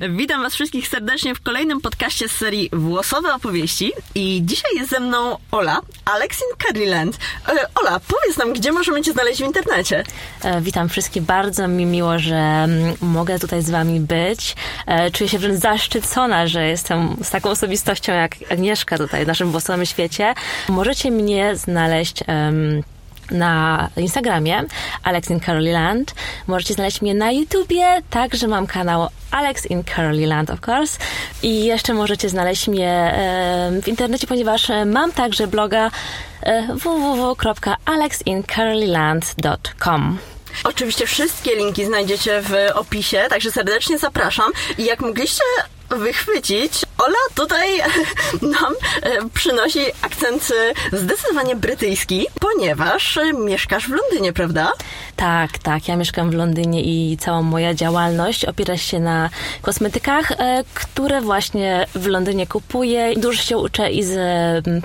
Witam Was wszystkich serdecznie w kolejnym podcaście z serii Włosowe opowieści. I dzisiaj jest ze mną Ola, Alex in Curryland. E, Ola, powiedz nam, gdzie możemy Cię znaleźć w internecie? E, witam wszystkich. Bardzo mi miło, że mm, mogę tutaj z Wami być. E, czuję się wręcz zaszczycona, że jestem z taką osobistością jak Agnieszka tutaj w naszym włosowym świecie. Możecie mnie znaleźć. Na Instagramie Alex in Carolyland. Możecie znaleźć mnie na YouTubie, także mam kanał Alex in Carolyland, of course. I jeszcze możecie znaleźć mnie w internecie, ponieważ mam także bloga e, www.alexincarolyland.com. Oczywiście wszystkie linki znajdziecie w opisie, także serdecznie zapraszam. I jak mogliście wychwycić, Ola tutaj nam e, przynosi akcent e, zdecydowanie brytyjski, ponieważ e, mieszkasz w Londynie, prawda? Tak, tak. Ja mieszkam w Londynie i cała moja działalność opiera się na kosmetykach, które właśnie w Londynie kupuję. Dużo się uczę i z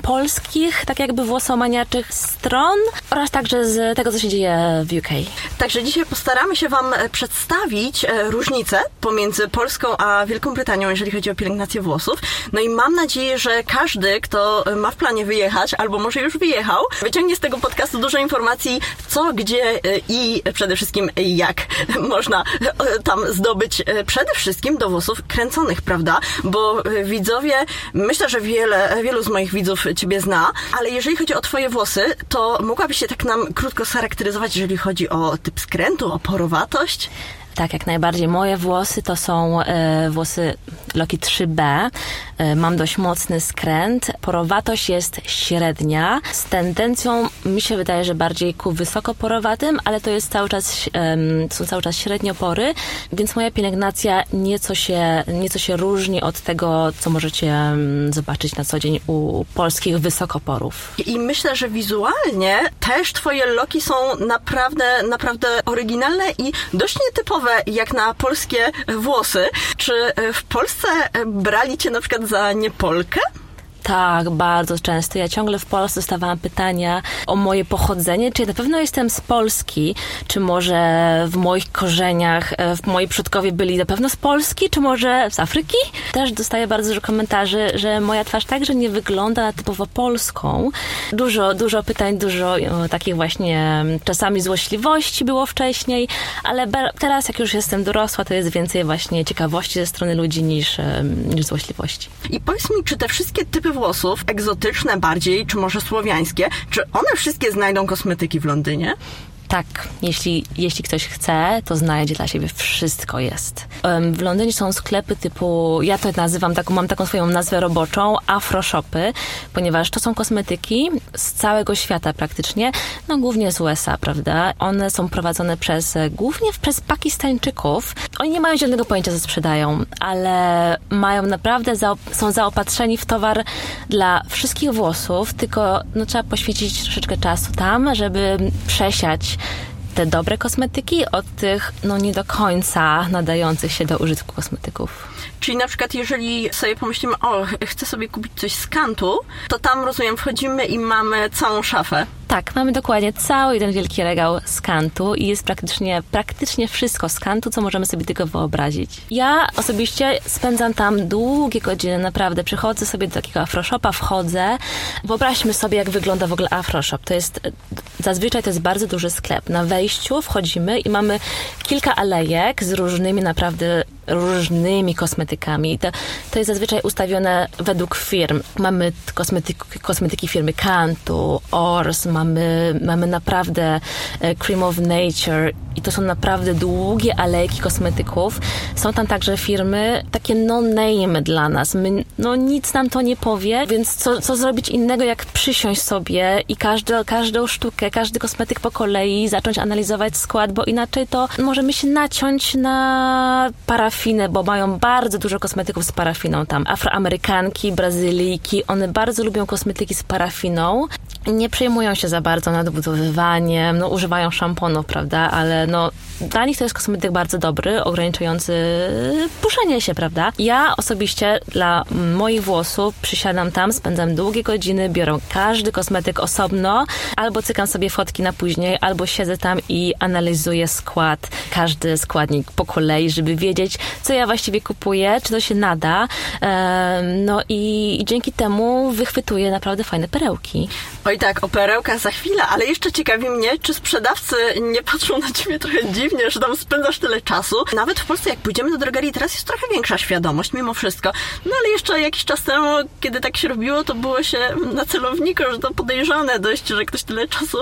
polskich, tak jakby włosomaniaczych stron oraz także z tego, co się dzieje w UK. Także dzisiaj postaramy się Wam przedstawić różnice pomiędzy Polską a Wielką Brytanią, jeżeli chodzi o pielęgnację włosów. No i mam nadzieję, że każdy, kto ma w planie wyjechać, albo może już wyjechał, wyciągnie z tego podcastu dużo informacji, co, gdzie e, i przede wszystkim jak można e, tam zdobyć e, przede wszystkim do włosów kręconych, prawda? Bo widzowie, myślę, że wiele, wielu z moich widzów Ciebie zna, ale jeżeli chodzi o Twoje włosy, to mogłabyś się tak nam krótko scharakteryzować, jeżeli chodzi o typ skrętu, o porowatość? Tak, jak najbardziej. Moje włosy to są e, włosy Loki 3B. E, mam dość mocny skręt. Porowatość jest średnia. Z tendencją mi się wydaje, że bardziej ku wysokoporowatym, ale to jest cały czas, e, są cały czas średniopory, więc moja pielęgnacja nieco się, nieco się różni od tego, co możecie zobaczyć na co dzień u polskich wysokoporów. I myślę, że wizualnie też twoje loki są naprawdę, naprawdę oryginalne i dość nietypowe jak na polskie włosy. Czy w Polsce brali cię na przykład za niepolkę? Tak, bardzo często. Ja ciągle w Polsce dostawałam pytania o moje pochodzenie, czy ja na pewno jestem z Polski, czy może w moich korzeniach, e, w moi przodkowie byli na pewno z Polski, czy może z Afryki. Też dostaję bardzo dużo komentarzy, że moja twarz także nie wygląda typowo polską. Dużo, dużo pytań, dużo o, takich właśnie czasami złośliwości było wcześniej, ale teraz jak już jestem dorosła, to jest więcej właśnie ciekawości ze strony ludzi niż, niż złośliwości. I powiedz mi, czy te wszystkie typy włosów, egzotyczne bardziej, czy może słowiańskie, czy one wszystkie znajdą kosmetyki w Londynie? Tak, jeśli, jeśli ktoś chce, to znajdzie dla siebie. Wszystko jest. W Londynie są sklepy typu, ja to nazywam, taką, mam taką swoją nazwę roboczą, afroshopy, ponieważ to są kosmetyki z całego świata praktycznie, no głównie z USA, prawda? One są prowadzone przez, głównie przez Pakistańczyków. Oni nie mają żadnego pojęcia, co sprzedają, ale mają naprawdę, za, są zaopatrzeni w towar dla wszystkich włosów, tylko no, trzeba poświęcić troszeczkę czasu tam, żeby przesiać te dobre kosmetyki od tych no nie do końca nadających się do użytku kosmetyków. Czyli na przykład jeżeli sobie pomyślimy, o, chcę sobie kupić coś z kantu, to tam, rozumiem, wchodzimy i mamy całą szafę. Tak, mamy dokładnie cały jeden wielki regał z kantu i jest praktycznie, praktycznie wszystko z kantu, co możemy sobie tylko wyobrazić. Ja osobiście spędzam tam długie godziny, naprawdę. Przychodzę sobie do takiego afroshopa, wchodzę. Wyobraźmy sobie, jak wygląda w ogóle afroshop. To jest, zazwyczaj to jest bardzo duży sklep. Na wejściu wchodzimy i mamy kilka alejek z różnymi naprawdę różnymi kosmetykami. To, to jest zazwyczaj ustawione według firm. Mamy kosmetyki, kosmetyki firmy Kantu, Ors, mamy, mamy naprawdę e, Cream of Nature i to są naprawdę długie alejki kosmetyków. Są tam także firmy takie no-name dla nas. My, no nic nam to nie powie, więc co, co zrobić innego, jak przysiąść sobie i każdy, każdą sztukę, każdy kosmetyk po kolei zacząć analizować skład, bo inaczej to możemy się naciąć na parafinę, bo mają bardzo dużo kosmetyków z parafiną tam. Afroamerykanki, Brazylijki, one bardzo lubią kosmetyki z parafiną nie przejmują się za bardzo nadbudowywaniem, no używają szamponów, prawda, ale no dla nich to jest kosmetyk bardzo dobry, ograniczający puszenie się, prawda. Ja osobiście dla moich włosów przysiadam tam, spędzam długie godziny, biorę każdy kosmetyk osobno, albo cykam sobie fotki na później, albo siedzę tam i analizuję skład, każdy składnik po kolei, żeby wiedzieć, co ja właściwie kupuję, czy to się nada. No i, i dzięki temu wychwytuję naprawdę fajne perełki. Oj tak, o perełkach za chwilę, ale jeszcze ciekawi mnie, czy sprzedawcy nie patrzą na ciebie trochę dziwnie, że tam spędzasz tyle czasu. Nawet w Polsce, jak pójdziemy do drogerii, teraz jest trochę większa świadomość mimo wszystko. No ale jeszcze jakiś czas temu, kiedy tak się robiło, to było się na celowniku, że to podejrzane dość, że ktoś tyle czasu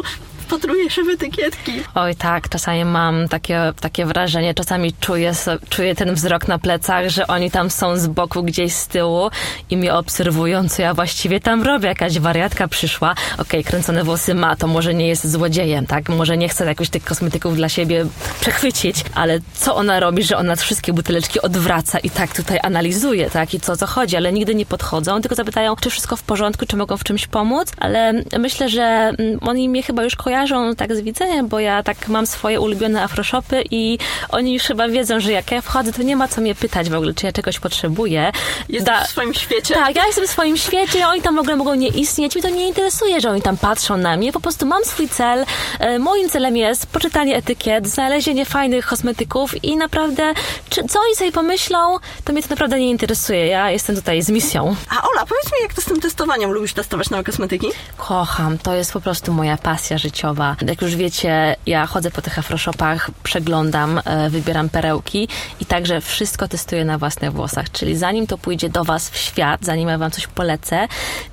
wpatruje się w etykietki. Oj tak, czasami mam takie, takie wrażenie, czasami czuję, czuję ten wzrok na plecach, że oni tam są z boku gdzieś z tyłu i mnie obserwują, co ja właściwie tam robię. Jakaś wariatka przyszła, okej, okay, kręcone włosy ma, to może nie jest złodziejem, tak? Może nie chce jakoś tych kosmetyków dla siebie przechwycić, ale co ona robi, że ona wszystkie buteleczki odwraca i tak tutaj analizuje, tak? I co, co chodzi, ale nigdy nie podchodzą, tylko zapytają, czy wszystko w porządku, czy mogą w czymś pomóc, ale myślę, że mm, oni mnie chyba już kojarzą kojarzą tak z widzenia, bo ja tak mam swoje ulubione afroshopy i oni już chyba wiedzą, że jak ja wchodzę, to nie ma co mnie pytać w ogóle, czy ja czegoś potrzebuję. Jesteś da... w swoim świecie. Tak, ja jestem w swoim świecie, oni tam w ogóle mogą nie istnieć. Mi to nie interesuje, że oni tam patrzą na mnie. Po prostu mam swój cel. E, moim celem jest poczytanie etykiet, znalezienie fajnych kosmetyków i naprawdę, czy, co oni sobie pomyślą, to mnie to naprawdę nie interesuje. Ja jestem tutaj z misją. A Ola, powiedz mi, jak to z tym testowaniem? Lubisz testować nowe kosmetyki? Kocham. To jest po prostu moja pasja życiowa. Jak już wiecie, ja chodzę po tych afroshopach, przeglądam, e, wybieram perełki i także wszystko testuję na własnych włosach. Czyli zanim to pójdzie do Was w świat, zanim ja Wam coś polecę,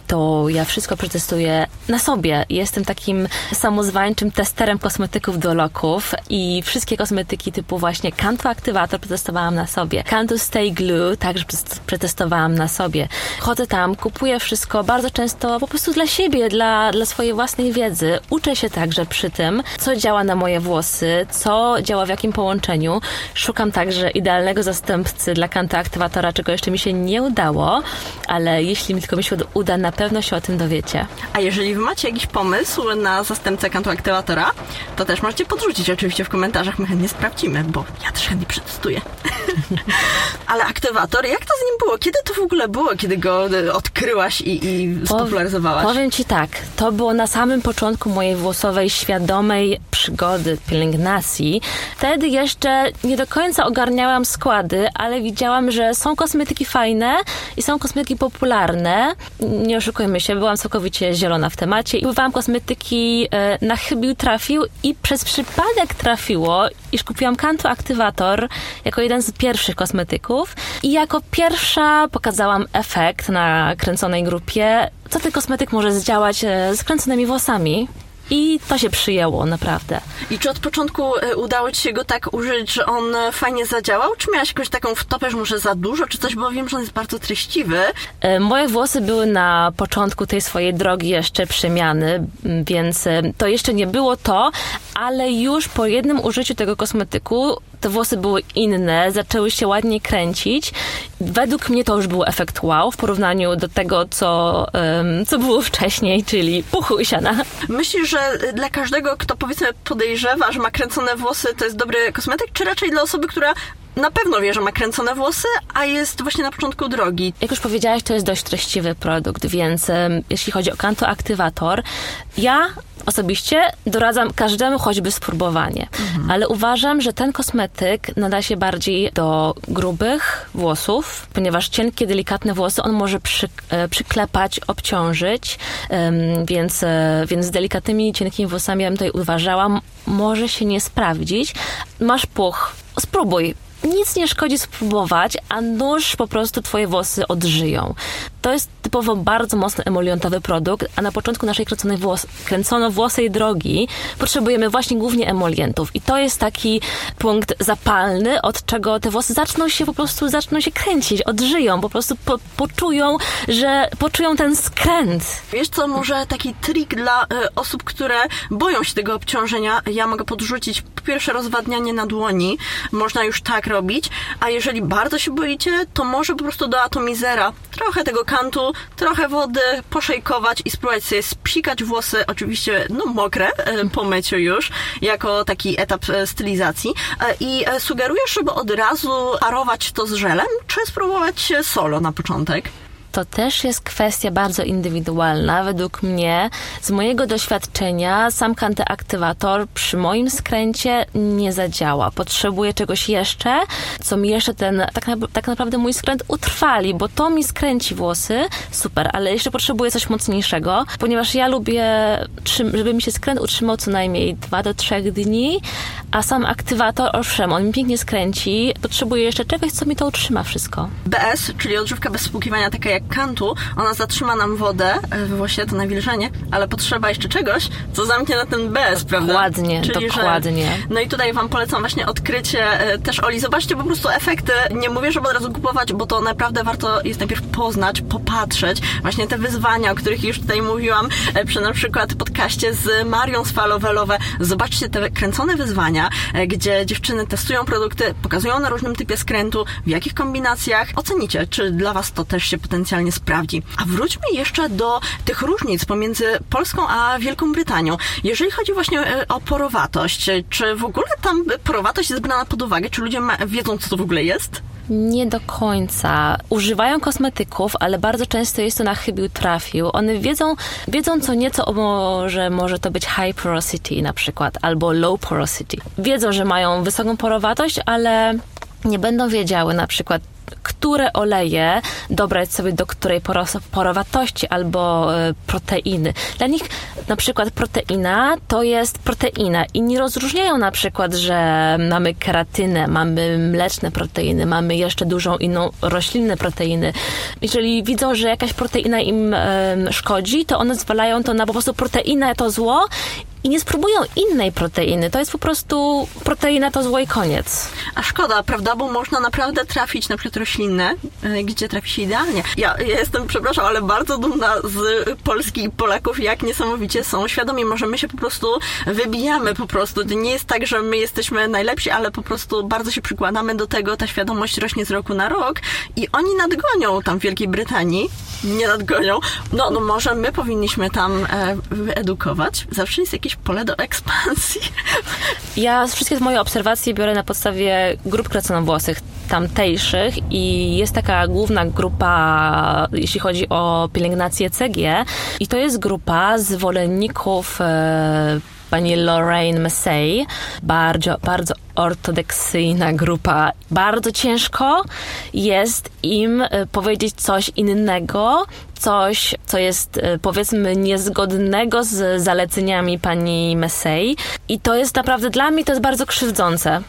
to ja wszystko przetestuję na sobie. Jestem takim samozwańczym testerem kosmetyków do loków i wszystkie kosmetyki typu właśnie Cantu Aktywator przetestowałam na sobie. Cantu Stay Glue także przetestowałam na sobie. Chodzę tam, kupuję wszystko bardzo często po prostu dla siebie, dla, dla swojej własnej wiedzy. Uczę się także przy tym, co działa na moje włosy, co działa w jakim połączeniu. Szukam także idealnego zastępcy dla Cantu Aktywatora, czego jeszcze mi się nie udało, ale jeśli mi tylko mi się uda na pewno się o tym dowiecie. A jeżeli wy macie jakiś pomysł na zastępcę kantu aktywatora, to też możecie podrzucić oczywiście w komentarzach, my chętnie sprawdzimy, bo ja też chętnie przetestuję. Ale aktywator, jak to z nim było? Kiedy to w ogóle było, kiedy go e, odkryłaś i, i spopularyzowałaś? Powiem ci tak, to było na samym początku mojej włosowej, świadomej przygody pielęgnacji. Wtedy jeszcze nie do końca ogarniałam składy, ale widziałam, że są kosmetyki fajne i są kosmetyki popularne. Nie oszukujmy się, byłam całkowicie zielona w temacie i używałam kosmetyki e, na chybił trafił i przez przypadek trafiło, iż kupiłam Kanto Aktywator jako jeden z pierwszych kosmetyków i jako pierwsza pokazałam efekt na kręconej grupie, co ten kosmetyk może zdziałać e, z kręconymi włosami. I to się przyjęło, naprawdę. I czy od początku e, udało Ci się go tak użyć, że on e, fajnie zadziałał? Czy miałaś jakąś taką wtopę, że może za dużo, czy coś? Bo wiem, że on jest bardzo treściwy. E, moje włosy były na początku tej swojej drogi jeszcze przemiany, więc to jeszcze nie było to, ale już po jednym użyciu tego kosmetyku te włosy były inne, zaczęły się ładnie kręcić. Według mnie to już był efekt wow w porównaniu do tego, co, um, co było wcześniej, czyli puchu i siana. Myślisz, że dla każdego, kto powiedzmy podejrzewa, że ma kręcone włosy, to jest dobry kosmetyk, czy raczej dla osoby, która na pewno wie, że ma kręcone włosy, a jest właśnie na początku drogi. Jak już powiedziałaś, to jest dość treściwy produkt, więc um, jeśli chodzi o Kanto Aktywator, ja osobiście doradzam każdemu choćby spróbowanie. Mhm. Ale uważam, że ten kosmetyk nada się bardziej do grubych włosów, ponieważ cienkie, delikatne włosy on może przy, e, przyklepać, obciążyć, więc, e, więc z delikatnymi, cienkimi włosami ja bym tutaj uważała, może się nie sprawdzić. Masz puch, spróbuj nic nie szkodzi spróbować, a nóż po prostu twoje włosy odżyją. To jest typowo bardzo mocno emolientowy produkt, a na początku naszej kręconej włos kręcono-włosej drogi potrzebujemy właśnie głównie emolientów. I to jest taki punkt zapalny, od czego te włosy zaczną się po prostu, zaczną się kręcić, odżyją, po prostu po poczują, że poczują ten skręt. Wiesz co, może taki trik dla y, osób, które boją się tego obciążenia, ja mogę podrzucić pierwsze rozwadnianie na dłoni. Można już tak robić. A jeżeli bardzo się boicie, to może po prostu do atomizera trochę tego trochę wody, poszejkować i spróbować sobie spsikać włosy, oczywiście no mokre e, po myciu już, jako taki etap e, stylizacji. E, I sugeruję, żeby od razu parować to z żelem, czy spróbować solo na początek to też jest kwestia bardzo indywidualna. Według mnie, z mojego doświadczenia, sam kantyaktywator przy moim skręcie nie zadziała. Potrzebuję czegoś jeszcze, co mi jeszcze ten, tak, na, tak naprawdę mój skręt utrwali, bo to mi skręci włosy, super, ale jeszcze potrzebuję coś mocniejszego, ponieważ ja lubię, żeby mi się skręt utrzymał co najmniej 2 do 3 dni, a sam aktywator, owszem, on mi pięknie skręci, potrzebuję jeszcze czegoś, co mi to utrzyma wszystko. BS, czyli odżywka bez spłukiwania, taka jak kantu, ona zatrzyma nam wodę e, włosie, to nawilżenie, ale potrzeba jeszcze czegoś, co zamknie na ten bez, prawda? Dokładnie, Czyli, dokładnie. Że, no i tutaj Wam polecam właśnie odkrycie e, też Oli. Zobaczcie po prostu efekty. Nie mówię, żeby od razu kupować, bo to naprawdę warto jest najpierw poznać, popatrzeć. Właśnie te wyzwania, o których już tutaj mówiłam e, przy na przykład podcaście z Marią z Falowelowe. Zobaczcie te kręcone wyzwania, gdzie dziewczyny testują produkty, pokazują na różnym typie skrętu, w jakich kombinacjach. Ocenicie, czy dla Was to też się potencjalnie sprawdzi. A wróćmy jeszcze do tych różnic pomiędzy Polską a Wielką Brytanią. Jeżeli chodzi właśnie e, o porowatość, czy w ogóle tam porowatość jest brana pod uwagę? Czy ludzie wiedzą, co to w ogóle jest? Nie do końca. Używają kosmetyków, ale bardzo często jest to na chybił trafił. One wiedzą, wiedzą co nieco, o, że może to być high porosity na przykład, albo low porosity. Wiedzą, że mają wysoką porowatość, ale nie będą wiedziały na przykład, które oleje dobrać sobie do której porowatości albo e, proteiny. Dla nich na przykład proteina to jest proteina i nie rozróżniają na przykład, że mamy keratynę, mamy mleczne proteiny, mamy jeszcze dużą inną roślinne proteiny. Jeżeli widzą, że jakaś proteina im szkodzi, to one zwalają to na po prostu proteina to zło i nie spróbują innej proteiny. To jest po prostu proteina to zło i koniec. A szkoda, prawda? Bo można naprawdę trafić na przykład roślinne, e, gdzie trafi się idealnie. Ja, ja jestem, przepraszam, ale bardzo dumna z Polski i Polaków, jak niesamowicie są świadomi. Może my się po prostu wybijamy po prostu. Nie jest tak, że my jesteśmy najlepsi, ale po prostu bardzo się przykładamy do tego. Ta świadomość rośnie z roku na rok i oni nadgonią tam w Wielkiej Brytanii. Nie nadgonią. No, no może my powinniśmy tam e, wyedukować. Zawsze jest jakiś pole do ekspansji. Ja wszystkie moje obserwacje biorę na podstawie grup kraconowłosych tamtejszych i jest taka główna grupa, jeśli chodzi o pielęgnację CG i to jest grupa zwolenników e, pani Lorraine Massey, bardzo, bardzo ortodoksyjna grupa. Bardzo ciężko jest im e, powiedzieć coś innego, coś, co jest e, powiedzmy niezgodnego z zaleceniami pani Massey. I to jest naprawdę dla mnie to jest bardzo krzywdzące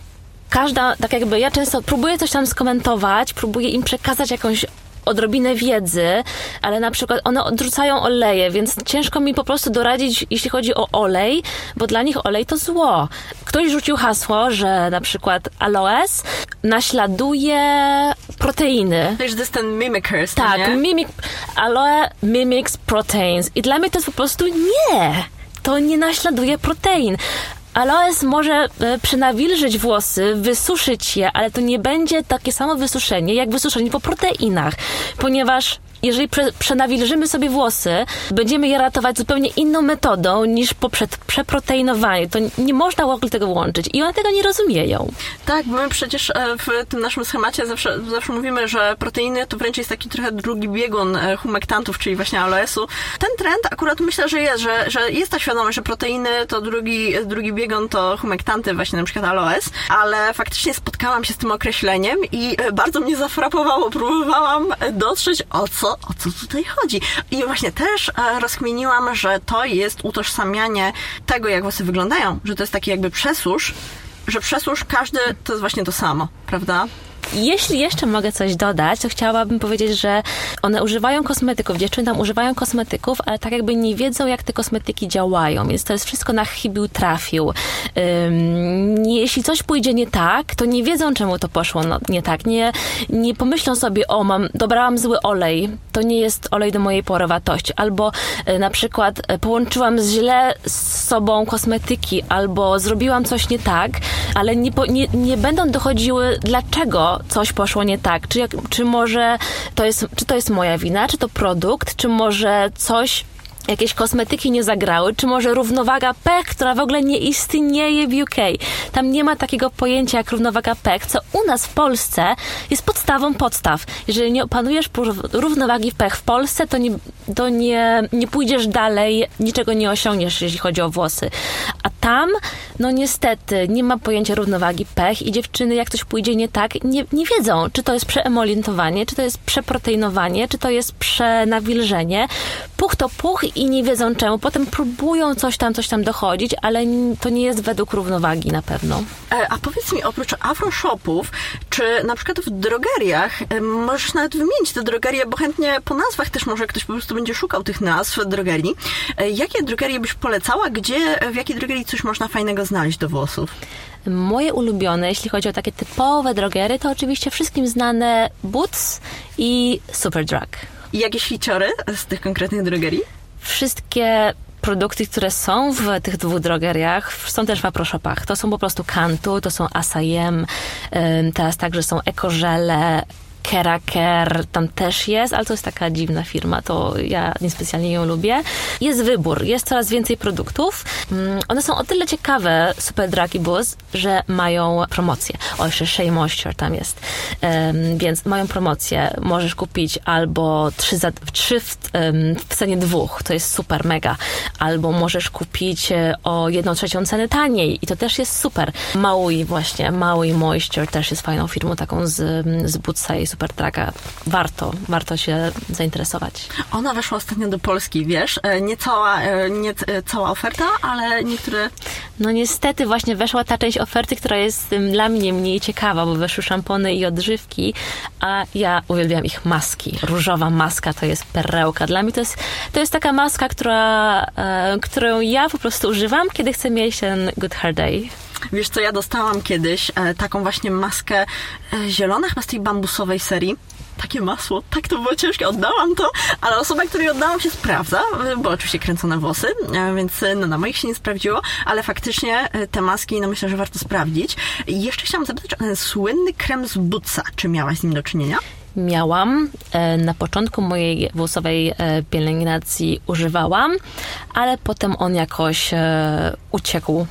każda, tak jakby ja często próbuję coś tam skomentować, próbuję im przekazać jakąś odrobinę wiedzy, ale na przykład one odrzucają oleje, więc ciężko mi po prostu doradzić, jeśli chodzi o olej, bo dla nich olej to zło. Ktoś rzucił hasło, że na przykład aloes naśladuje proteiny. To jest ten mimickers, Tak, nie? mimic, aloe mimics proteins. I dla mnie to jest po prostu nie to nie naśladuje protein. Aloes może e, przynawilżyć włosy, wysuszyć je, ale to nie będzie takie samo wysuszenie jak wysuszenie po proteinach, ponieważ jeżeli prze, przenawilżymy sobie włosy, będziemy je ratować zupełnie inną metodą niż poprzez przeproteinowanie. To nie można w ogóle tego łączyć i one tego nie rozumieją. Tak, my przecież e, w tym naszym schemacie zawsze, zawsze mówimy, że proteiny to wręcz jest taki trochę drugi biegun e, humektantów, czyli właśnie aloesu. Ten trend akurat myślę, że jest, że, że jest ta świadomość, że proteiny to drugi, drugi biegun to humektanty, właśnie na przykład aloes, ale faktycznie spotkałam się z tym określeniem i e, bardzo mnie zafrapowało. Próbowałam dotrzeć o co co, o co tutaj chodzi. I właśnie też e, rozkminiłam, że to jest utożsamianie tego, jak włosy wyglądają, że to jest taki jakby przesusz, że przesusz każdy to jest właśnie to samo, prawda? Jeśli jeszcze mogę coś dodać, to chciałabym powiedzieć, że one używają kosmetyków, dziewczyny tam używają kosmetyków, ale tak jakby nie wiedzą, jak te kosmetyki działają, więc to jest wszystko na chybił trafił. Um, jeśli coś pójdzie nie tak, to nie wiedzą, czemu to poszło no, nie tak. Nie, nie pomyślą sobie, o, mam, dobrałam zły olej, to nie jest olej do mojej porowatości, albo e, na przykład e, połączyłam źle z sobą kosmetyki, albo zrobiłam coś nie tak, ale nie, nie, nie będą dochodziły, dlaczego coś poszło nie tak. Czy, jak, czy może to jest, czy to jest moja wina, czy to produkt, czy może coś jakieś kosmetyki nie zagrały, czy może równowaga pech, która w ogóle nie istnieje w UK. Tam nie ma takiego pojęcia jak równowaga pech, co u nas w Polsce jest podstawą podstaw. Jeżeli nie opanujesz równowagi pech w Polsce, to nie, to nie, nie pójdziesz dalej, niczego nie osiągniesz, jeśli chodzi o włosy. A tam, no niestety, nie ma pojęcia równowagi pech i dziewczyny, jak coś pójdzie nie tak, nie, nie wiedzą, czy to jest przeemolientowanie, czy to jest przeproteinowanie, czy to jest przenawilżenie. Puch to puch i nie wiedzą czemu. Potem próbują coś tam, coś tam dochodzić, ale to nie jest według równowagi na pewno. E, a powiedz mi, oprócz afroshopów, czy na przykład w drogeriach, e, możesz nawet wymienić te drogerie, bo chętnie po nazwach też może ktoś po prostu będzie szukał tych nazw drogerii. E, jakie drogerie byś polecała? Gdzie, w jakiej drogerii coś można fajnego znaleźć do włosów? Moje ulubione, jeśli chodzi o takie typowe drogery, to oczywiście wszystkim znane Boots i Superdrug. I jakieś hiciory z tych konkretnych drogerii? Wszystkie produkty, które są w tych dwóch drogeriach, są też w aproshopach. To są po prostu Kantu, to są Asayem, teraz także są ekożele, Keraker tam też jest, ale to jest taka dziwna firma, to ja niespecjalnie ją lubię. Jest wybór, jest coraz więcej produktów. Mm, one są o tyle ciekawe, Super Drag Buzz, że mają promocję. O, jeszcze Shea Moisture tam jest. Um, więc mają promocję. Możesz kupić albo trzy, za, trzy w, um, w cenie dwóch, to jest super, mega. Albo możesz kupić e, o jedną trzecią ceny taniej i to też jest super. Maui właśnie, Maui Moisture też jest fajną firmą taką z, z Bootsa i Supertraka. Warto, warto się zainteresować. Ona weszła ostatnio do Polski, wiesz? E, nie cała, e, nie e, cała oferta, ale niektóre... No niestety właśnie weszła ta część oferty, która jest dla mnie mniej ciekawa, bo weszły szampony i odżywki, a ja uwielbiam ich maski. Różowa maska to jest perełka. Dla mnie to jest, to jest taka maska, która, którą ja po prostu używam, kiedy chcę mieć ten good hair day. Wiesz co, ja dostałam kiedyś e, taką właśnie maskę e, zielona, chyba z tej bambusowej serii takie masło, tak to było ciężkie, oddałam to, ale osoba, której oddałam się sprawdza, e, bo oczywiście kręcone włosy, e, więc no, na moich się nie sprawdziło, ale faktycznie te maski, no myślę, że warto sprawdzić. I jeszcze chciałam zapytać o ten słynny krem z Butsa. Czy miałaś z nim do czynienia? miałam. Na początku mojej włosowej pielęgnacji używałam, ale potem on jakoś uciekł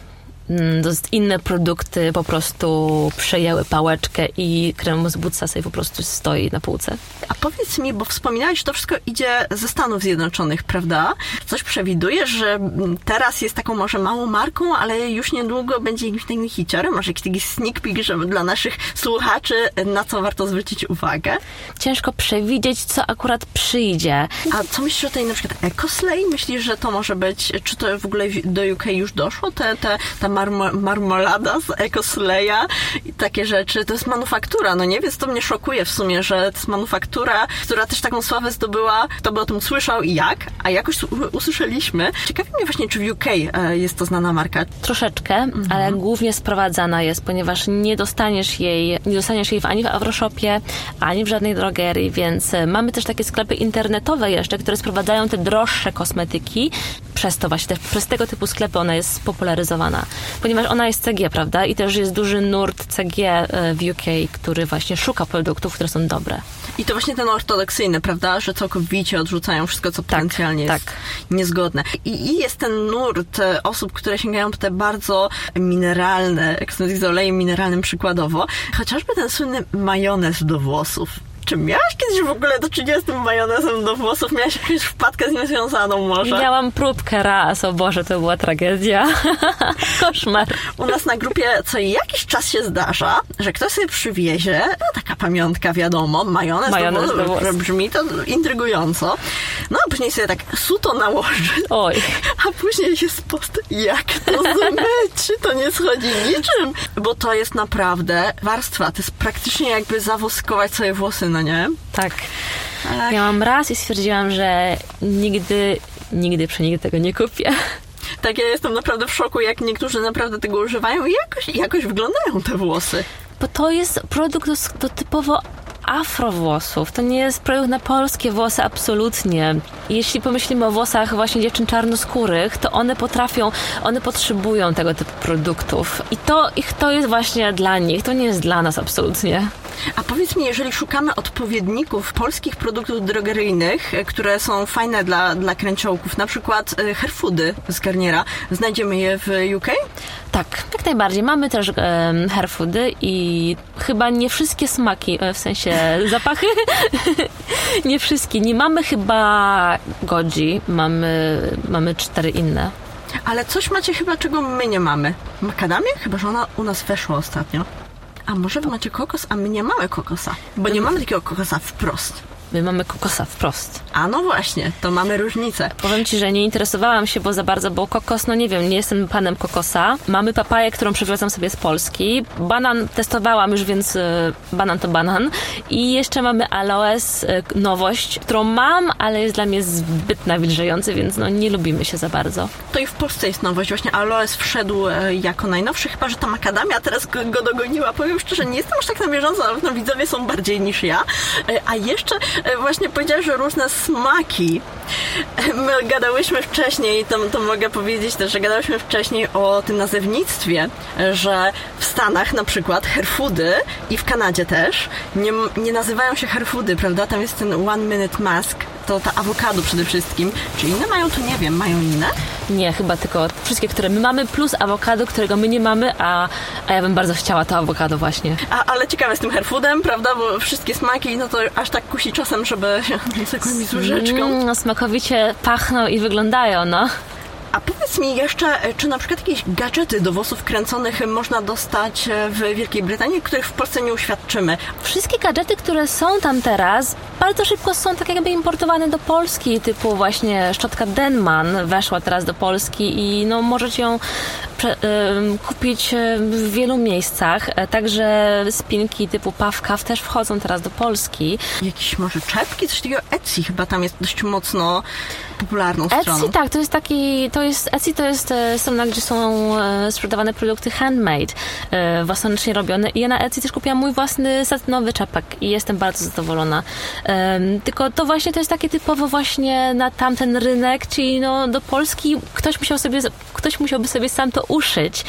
inne produkty po prostu przejęły pałeczkę i krem z Butsa sobie po prostu stoi na półce. A powiedz mi, bo wspominałeś, że to wszystko idzie ze Stanów Zjednoczonych, prawda? Coś przewidujesz, że teraz jest taką może małą marką, ale już niedługo będzie jakimś takim hiciorem? Może jakiś taki sneak peek, żeby dla naszych słuchaczy, na co warto zwrócić uwagę? Ciężko przewidzieć, co akurat przyjdzie. A co myślisz o tej na przykład EcoSlay? Myślisz, że to może być, czy to w ogóle do UK już doszło? Te, te, ta marmolada z Ecosleya i takie rzeczy. To jest manufaktura, no nie? Więc to mnie szokuje w sumie, że to jest manufaktura, która też taką sławę zdobyła. Kto by o tym słyszał i jak? A jakoś usłyszeliśmy. Ciekawi mnie właśnie, czy w UK e, jest to znana marka. Troszeczkę, mhm. ale głównie sprowadzana jest, ponieważ nie dostaniesz jej, nie dostaniesz jej ani w Avroshopie, ani w żadnej drogerii, więc e, mamy też takie sklepy internetowe jeszcze, które sprowadzają te droższe kosmetyki. Przez to właśnie, przez tego typu sklepy ona jest spopularyzowana ponieważ ona jest CG, prawda? I też jest duży nurt CG e, w UK, który właśnie szuka produktów, które są dobre. I to właśnie ten ortodoksyjny, prawda? Że całkowicie odrzucają wszystko, co tak, potencjalnie tak. jest niezgodne. I, I, jest ten nurt e, osób, które sięgają po te bardzo mineralne, jak z olejem mineralnym przykładowo, chociażby ten słynny majonez do włosów Czy miałaś kiedyś w ogóle do 30 majonezem do włosów? Miałaś jakąś wpadkę z nim związaną może? Miałam próbkę raz, o Boże, to była tragedia. Koszmar. U nas na grupie co jakiś czas się zdarza, że ktoś sobie przywiezie, no taka pamiątka wiadomo, majonez, Majonez do włosów. Brzmi to intrygująco. No a później sobie tak suto nałoży, Oj. a później jest post, jak to zmyć? To nie schodzi niczym, bo to jest naprawdę warstwa, to jest praktycznie jakby zawoskować sobie włosy, no nie? Tak. Ach. Miałam raz i stwierdziłam, że nigdy, nigdy przenigdy tego nie kupię. Tak, ja jestem naprawdę w szoku, jak niektórzy naprawdę tego używają i jakoś, jakoś wyglądają te włosy. Bo to jest produkt do, do typowo afrowłosów. To nie jest produkt na polskie włosy, absolutnie. Jeśli pomyślimy o włosach właśnie dziewczyn czarnoskórych, to one potrafią, one potrzebują tego typu produktów. I to, ich, to jest właśnie dla nich, to nie jest dla nas absolutnie. A powiedz mi, jeżeli szukamy odpowiedników polskich produktów drogeryjnych, e, które są fajne dla, dla kręciołków, na przykład e, Herfoody z Garniera, znajdziemy je w UK? Tak, jak najbardziej. Mamy też um, hairfoody i chyba nie wszystkie smaki, e, w sensie zapachy, nie wszystkie. Nie mamy chyba goji, mamy, mamy cztery inne. Ale coś macie chyba, czego my nie mamy. Makadamię? Chyba, że ona u nas weszła ostatnio. A może wy macie kokos, a my nie mamy kokosa? Bo nie mamy takiego kokosa wprost. My mamy kokosa wprost. A no właśnie, to mamy różnicę. Powiem Ci, że nie interesowałam się, bo za bardzo, bo kokos, no nie wiem, nie jestem panem kokosa. Mamy papaję, którą przywiozłam sobie z Polski. Banan testowałam już, więc y, banan to banan. I jeszcze mamy aloes, y, nowość, którą mam, ale jest dla mnie zbyt nawilżający, więc no nie lubimy się za bardzo. To i w Polsce jest nowość. Właśnie aloes wszedł e, jako najnowszy, chyba, że ta makadamia teraz go, go dogoniła. Powiem szczerze, nie jestem aż tak na bieżąco, ale no, widzowie są bardziej niż ja. E, A jeszcze e, właśnie powiedziałeś, że różne smaki. E, My gadałyśmy wcześniej, to, to mogę powiedzieć też, że gadałyśmy wcześniej o tym nazewnictwie, e, że w Stanach na przykład herfoody i w Kanadzie też nie, nie nazywają się herfoody, prawda? Tam jest ten one minute mask, to ta awokado przede wszystkim. Czy inne mają, to nie wiem. Mają inne? Nie, chyba tylko wszystkie, które my mamy, plus awokado, którego my nie mamy, a, a ja bym bardzo chciała to awokado właśnie. A, ale ciekawe z tym hairfoodem, prawda? Bo wszystkie smaki, no to aż tak kusi czasem, żeby z jakąś łyżeczką. Mm, no, smakowicie pachną i wyglądają, no. A powiedz mi jeszcze, e, czy na przykład jakieś gadżety do włosów kręconych można dostać e, w Wielkiej Brytanii, których w Polsce nie uświadczymy? Wszystkie gadżety, które są tam teraz, bardzo szybko są tak jakby importowane do Polski, typu właśnie szczotka Denman weszła teraz do Polski i no możecie ją kupić y, w wielu miejscach. E, Także spinki typu Pawkaw też wchodzą teraz do Polski. Jakieś może czepki? Coś takiego Etsy chyba tam jest dość mocno popularną stroną. Etsy, tak, to jest taki, to jest, Etsy to jest e, strona, gdzie są e, sprzedawane produkty handmade, e, własnoręcznie robione i ja na Etsy też kupiłam mój własny satynowy czepek i jestem bardzo zadowolona. Tylko to właśnie to jest takie typowo właśnie na tamten rynek, czyli no do Polski ktoś musiał sobie, ktoś musiałby sobie sam to uszyć,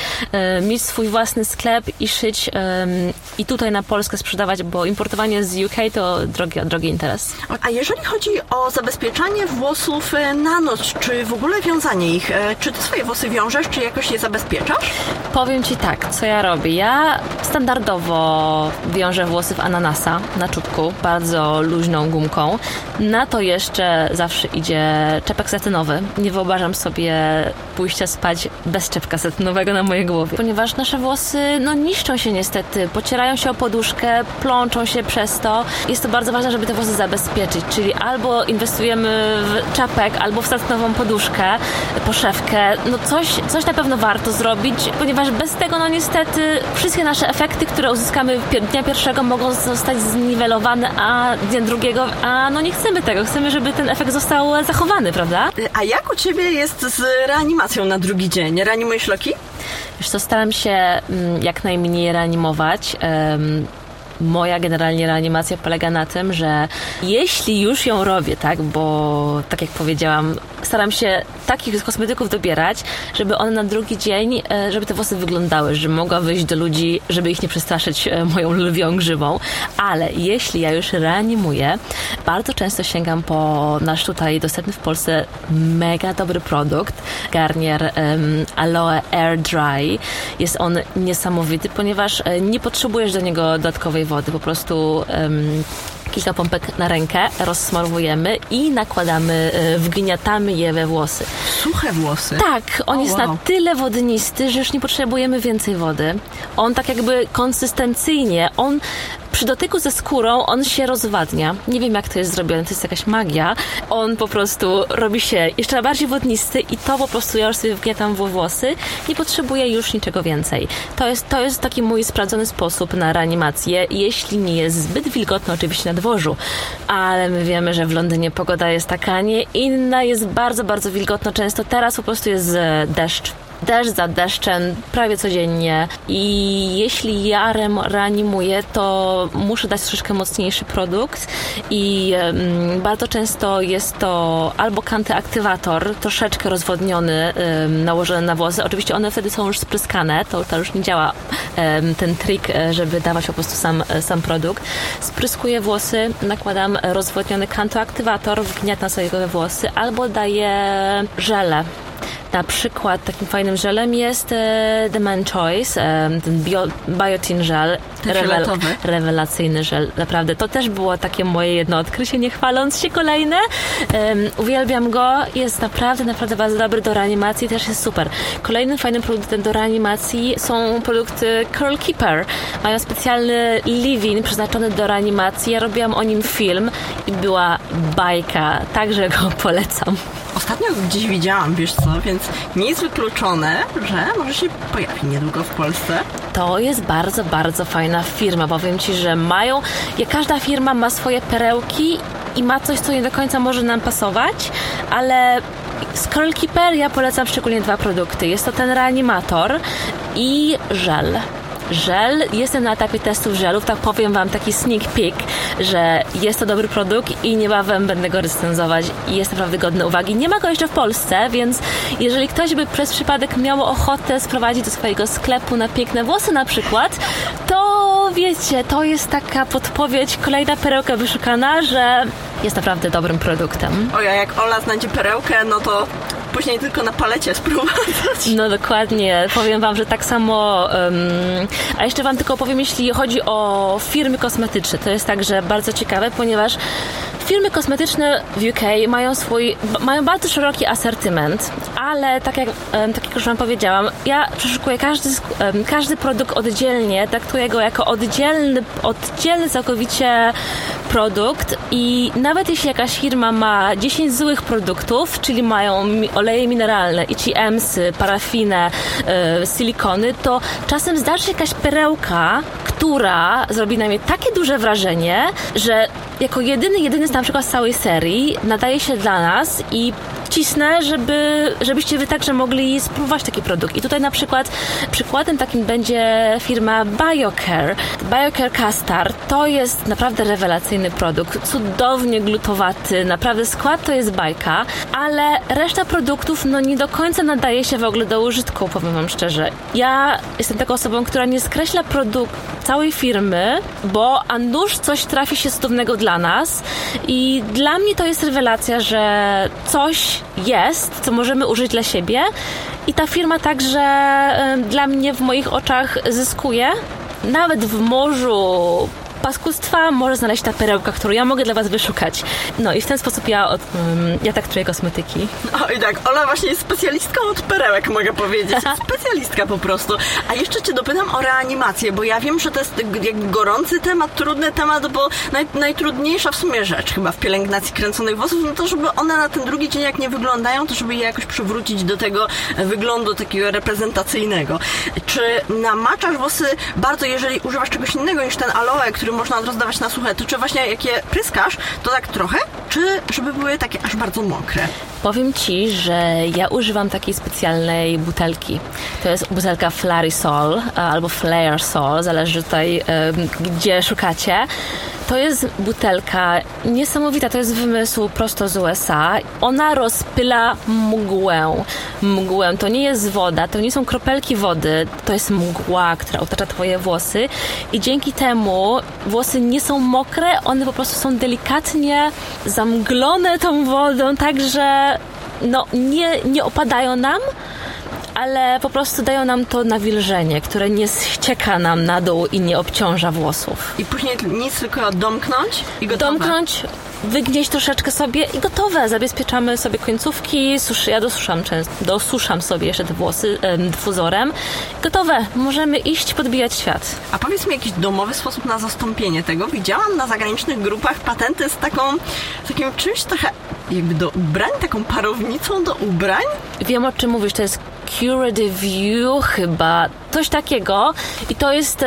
mieć swój własny sklep i szyć i tutaj na Polskę sprzedawać, bo importowanie z UK to drogi, drogi interes. A jeżeli chodzi o zabezpieczanie włosów na noc, czy w ogóle wiązanie ich, e, czy ty swoje włosy wiążesz, czy jakoś je zabezpieczasz? Powiem Ci tak, co ja robię. Ja standardowo wiążę włosy w ananasa na czubku, bardzo luźną gumką. Na to jeszcze zawsze idzie czepek satynowy. Nie wyobrażam sobie pójścia spać bez czepka satynowego na mojej głowie, ponieważ nasze włosy no, niszczą się niestety, pocierają się o poduszkę, plączą się przez to. Jest to bardzo ważne, żeby te włosy zabezpieczyć, czyli albo inwestujemy w albo w satynową poduszkę, poszewkę. No coś, coś na pewno warto zrobić, ponieważ bez tego, no niestety, wszystkie nasze efekty, które uzyskamy dnia pierwszego mogą zostać zniwelowane, a dnia drugiego, a no nie chcemy tego. Chcemy, żeby ten efekt został zachowany, prawda? A jak u ciebie jest z reanimacją na drugi dzień? Reanimujesz loki? Wiesz co, staram się mm, jak najmniej reanimować. Em, Moja generalnie reanimacja polega na tym, że jeśli już ją robię, tak, bo tak jak powiedziałam, staram się takich kosmetyków dobierać, żeby one na drugi dzień, e, żeby te włosy wyglądały, żeby mogła wyjść do ludzi, żeby ich nie przestraszyć e, moją lwią grzywą. Ale jeśli ja już reanimuję, bardzo często sięgam po nasz tutaj dostępny w Polsce mega dobry produkt, Garnier em, Aloe Air Dry. Jest on niesamowity, ponieważ e, nie potrzebujesz do niego dodatkowej wody, po prostu kilka pompek na rękę, rozsmarowujemy i nakładamy, e, wgniatamy je we włosy. Suche włosy? Tak, on O, jest wow. na tyle wodnisty, że już nie potrzebujemy więcej wody. On tak jakby konsystencyjnie, on przy dotyku ze skórą on się rozwadnia. Nie wiem jak to jest zrobione, to jest jakaś magia. On po prostu robi się jeszcze bardziej wodnisty i to po prostu ja już sobie wgniatam w włosy. Nie potrzebuję już niczego więcej. To jest, to jest taki mój sprawdzony sposób na reanimację, jeśli nie jest zbyt wilgotno oczywiście na dworzu. Ale my wiemy, że w Londynie pogoda jest taka, nie inna, jest bardzo, bardzo wilgotno często. Teraz po prostu jest e, deszcz. Deszcz za deszczem prawie codziennie i jeśli ja reanimuję, to muszę dać troszeczkę mocniejszy produkt i bardzo często jest to albo kantyaktywator, troszeczkę rozwodniony, nałożony na włosy. Oczywiście one wtedy są już spryskane, to, to już nie działa ten trik, e, żeby dawać po prostu sam, e, sam produkt. Spryskuję włosy, nakładam rozwodniony kantoaktywator, wgniatam sobie włosy albo daję żelę na przykład takim fajnym żelem jest e, The Man Choice, e, ten bio, biotin żel. Ten fioletowy. rewelacyjny żel, naprawdę. To też było takie moje jedno odkrycie, nie chwaląc się kolejne. Em, uwielbiam go, jest naprawdę, naprawdę bardzo dobry do reanimacji, też jest super. Kolejnym fajnym produktem do reanimacji są produkty Curl Keeper. Mają specjalny leave-in przeznaczony do reanimacji. Ja robiłam o nim film i była bajka, także go polecam. Ostatnio gdzieś widziałam, wiesz co, więc nie jest wykluczone, że może się pojawi niedługo w Polsce. To jest bardzo, bardzo fajna firma. Powiem Ci, że mają. Jak każda firma ma swoje perełki i ma coś, co nie do końca może nam pasować, ale z Curl Keeper ja polecam szczególnie dwa produkty. Jest to ten reanimator i żel. Żel, jestem na etapie testów żelów, tak powiem Wam taki sneak peek, że jest to dobry produkt i niebawem będę go recenzować i jest naprawdę godny uwagi. Nie ma go jeszcze w Polsce, więc jeżeli ktoś by przez przypadek miał ochotę sprowadzić do swojego sklepu na piękne włosy na przykład, to wiecie, to jest taka podpowiedź, kolejna perełka wyszukana, że jest naprawdę dobrym produktem. Oja, jak Ola znajdzie perełkę, no to później tylko na palecie sprowadzać. No dokładnie, powiem Wam, że tak samo. Um, a jeszcze Wam tylko powiem, jeśli chodzi o firmy kosmetyczne, to jest także bardzo ciekawe, ponieważ firmy kosmetyczne w UK mają swój, mają bardzo szeroki asortyment, ale tak jak, tak jak już Wam powiedziałam, ja przeszukuję każdy, każdy produkt oddzielnie, traktuję go jako oddzielny, oddzielny całkowicie produkt i nawet jeśli jakaś firma ma 10 złych produktów, czyli mają oleje mineralne, ICMsy, parafinę, e, silikony, to czasem zdarzy się jakaś perełka, która zrobi na mnie takie duże wrażenie, że jako jedyny, jedyny z na przykład z całej serii nadaje się dla nas i cisnę, żeby, żebyście wy także mogli spróbować taki produkt. I tutaj na przykład przykładem takim będzie firma BioCare. BioCare Castar to jest naprawdę rewelacyjny produkt, cudownie glutowaty, naprawdę skład to jest bajka, ale reszta produktów no nie do końca nadaje się w ogóle do użytku, powiem wam szczerze. Ja jestem taką osobą, która nie skreśla produkt całej firmy, bo a nuż coś trafi się cudownego dla nas i dla mnie to jest rewelacja, że coś jest, co możemy użyć dla siebie i ta firma także dla mnie w moich oczach zyskuje. Nawet w morzu paskustwa może znaleźć ta perełka, którą ja mogę dla Was wyszukać. No i w ten sposób ja, od, um, ja traktuję kosmetyki. Oj tak, Ola właśnie jest specjalistką od perełek, mogę powiedzieć. Specjalistka po prostu. A jeszcze cię dopytam o reanimację, bo ja wiem, że to jest jak gorący temat, trudny temat, bo naj, najtrudniejsza w sumie rzecz chyba w pielęgnacji kręconych włosów, no to żeby one na ten drugi dzień jak nie wyglądają, to żeby je jakoś przywrócić do tego wyglądu takiego reprezentacyjnego. Czy namaczasz włosy bardzo, jeżeli używasz czegoś innego niż ten aloe, który można rozdawać na suche, to czy właśnie jak je pryskasz, to tak trochę, czy żeby były takie aż bardzo mokre? Powiem Ci, że ja używam takiej specjalnej butelki. To jest butelka Flarisol albo Flare Sol, zależy tutaj, em, gdzie szukacie. To jest butelka niesamowita, to jest wymysł prosto z USA. Ona rozpyla mgłę. Mgłę to nie jest woda, to nie są kropelki wody, to jest mgła, która otacza Twoje włosy i dzięki temu włosy nie są mokre, one po prostu są delikatnie zamglone tą wodą, tak że no, nie, nie opadają nam, ale po prostu dają nam to nawilżenie, które nie ścieka nam na dół i nie obciąża włosów. I później nic, tylko domknąć i gotowe. Domknąć, wygnieść troszeczkę sobie i gotowe. Zabezpieczamy sobie końcówki, suszy, ja dosuszam często, dosuszam sobie jeszcze te włosy em. Gotowe, możemy iść podbijać świat. A powiedz mi jakiś domowy sposób na zastąpienie tego. Widziałam na zagranicznych grupach patenty z taką, z takim czymś trochę jakby do ubrań, taką parownicą do ubrań. Wiem o czym mówisz, to jest Curative View chyba, coś takiego i to jest,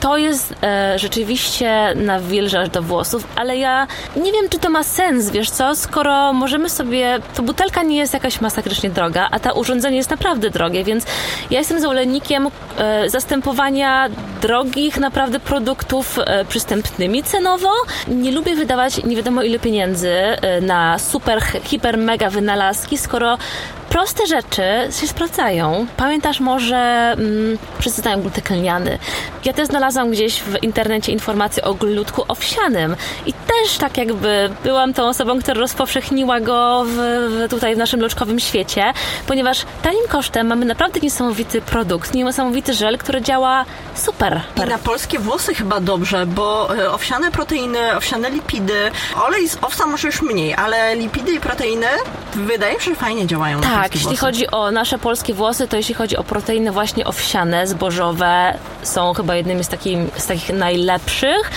to jest e, rzeczywiście nawilżacz do włosów, ale ja nie wiem, czy to ma sens, wiesz co, skoro możemy sobie, to butelka nie jest jakaś masakrycznie droga, a ta urządzenie jest naprawdę drogie, więc ja jestem zwolennikiem e, zastępowania drogich naprawdę produktów e, przystępnymi cenowo. Nie lubię wydawać nie wiadomo ile pieniędzy na super, hiper, mega wynalazki, skoro proste rzeczy się sprawdzają. Pamiętasz może, mm, wszyscy znają glutek lniany. Ja też znalazłam gdzieś w internecie informacje o glutku owsianym i też tak jakby byłam tą osobą, która rozpowszechniła go w, w tutaj w naszym loczkowym świecie, ponieważ tanim kosztem mamy naprawdę niesamowity produkt, niesamowity żel, który działa super. I na polskie włosy chyba dobrze, bo e, owsiane proteiny, owsiane lipidy, olej z owsa może już mniej, ale lipidy i proteiny wydaje mi się, że fajnie działają Tak, polskie jeśli włosy. chodzi o nasze polskie włosy, to jeśli chodzi o proteiny właśnie owsiane, zbożowe, są chyba jednymi z, takim, z takich najlepszych,